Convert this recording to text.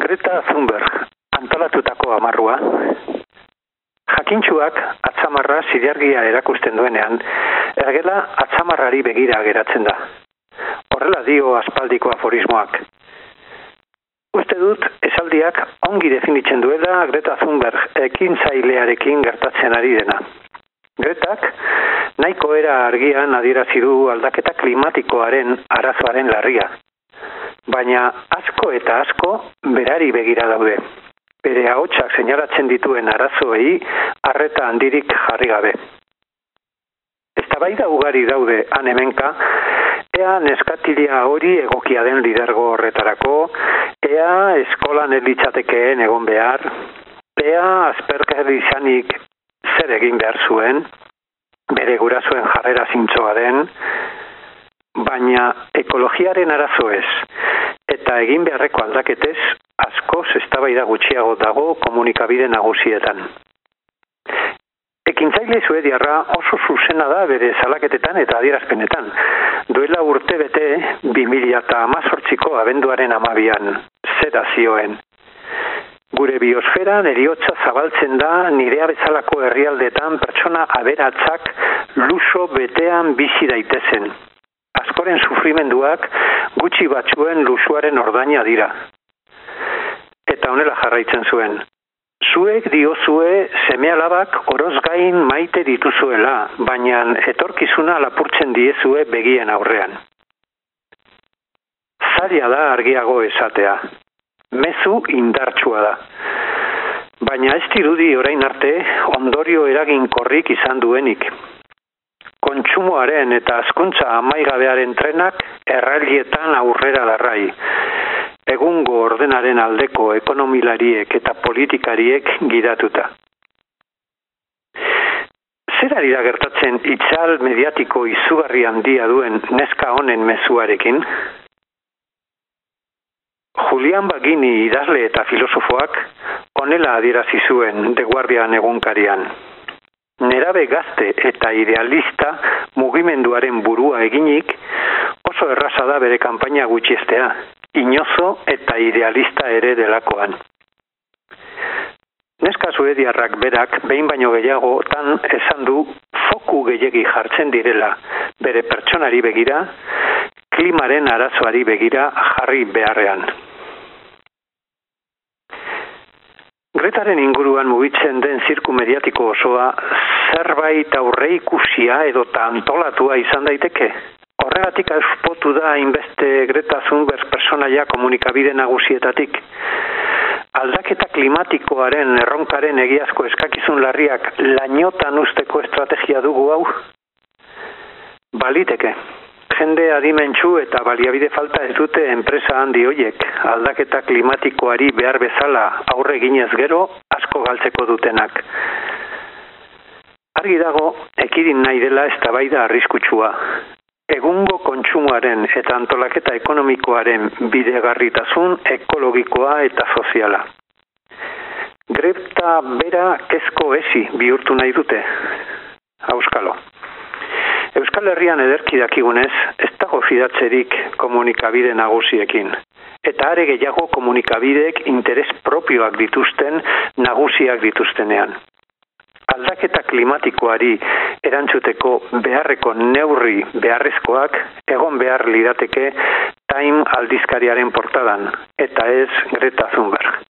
Greta Thunberg, antolatutako amarrua, jakintxuak atzamarra zideargia erakusten duenean, ergela atzamarrari begira geratzen da. Horrela dio aspaldiko aforismoak. Uste dut, esaldiak ongi definitzen duela Greta Thunberg ekin zailearekin gertatzen ari dena. Gretak, nahiko era argian adierazi du aldaketa klimatikoaren arazoaren larria baina asko eta asko berari begira daude. Bere ahotsak seinalatzen dituen arazoei harreta handirik jarri gabe. Eztabaida ugari daude han hemenka, ea neskatilia hori egokia den lidergo horretarako, ea eskolan elitzatekeen egon behar, ea asperker izanik zer egin behar zuen, bere gurasoen jarrera zintzoa den, baina ekologiaren arazo ez, eta egin beharreko aldaketez, asko zestabaida gutxiago dago komunikabide nagusietan. Ekintzaile zuediarra oso zuzena da bere zalaketetan eta adierazpenetan. Duela urte bete 2000 eta amazortziko abenduaren amabian, zera zioen. Gure biosferan eriotza zabaltzen da nirea bezalako herrialdetan pertsona aberatzak luso betean bizi daitezen askoren sufrimenduak gutxi batzuen lusuaren ordaina dira. Eta honela jarraitzen zuen. Zuek diozue semealabak oroz gain maite dituzuela, baina etorkizuna lapurtzen diezue begien aurrean. Zaila da argiago esatea. Mezu indartsua da. Baina ez dirudi orain arte ondorio eraginkorrik izan duenik kontsumoaren eta azkuntza amaigabearen trenak errailietan aurrera darrai. Egungo ordenaren aldeko ekonomilariek eta politikariek gidatuta. Zer ari da gertatzen itzal mediatiko izugarri handia duen neska honen mezuarekin? Julian Bagini idazle eta filosofoak onela adierazi zuen de guardian egunkarian nerabe gazte eta idealista mugimenduaren burua eginik oso erraza da bere kanpaina gutxiestea, inozo eta idealista ere delakoan. Neska zuediarrak berak behin baino gehiago tan esan du foku gehiegi jartzen direla bere pertsonari begira, klimaren arazoari begira jarri beharrean. Gretaren inguruan mugitzen den zirku mediatiko osoa zerbait aurre ikusia edo antolatua izan daiteke. Horregatik auspotu da inbeste Greta Thunberg personaia komunikabide nagusietatik. Aldaketa klimatikoaren erronkaren egiazko eskakizun larriak lainotan usteko estrategia dugu hau? Baliteke jende adimentsu eta baliabide falta ez dute enpresa handi hoiek aldaketa klimatikoari behar bezala aurre ginez gero asko galtzeko dutenak. Argi dago, ekidin nahi dela ez tabaida arriskutsua. Egungo kontsumoaren eta antolaketa ekonomikoaren bidegarritasun ekologikoa eta soziala. Grepta bera kezko ezi bihurtu nahi dute. Auskalo. Euskal Herrian ederki dakigunez, ez dago fidatzerik komunikabide nagusiekin. Eta are gehiago komunikabideek interes propioak dituzten nagusiak dituztenean. Aldaketa klimatikoari erantzuteko beharreko neurri beharrezkoak egon behar lidateke Time aldizkariaren portadan, eta ez Greta Thunberg.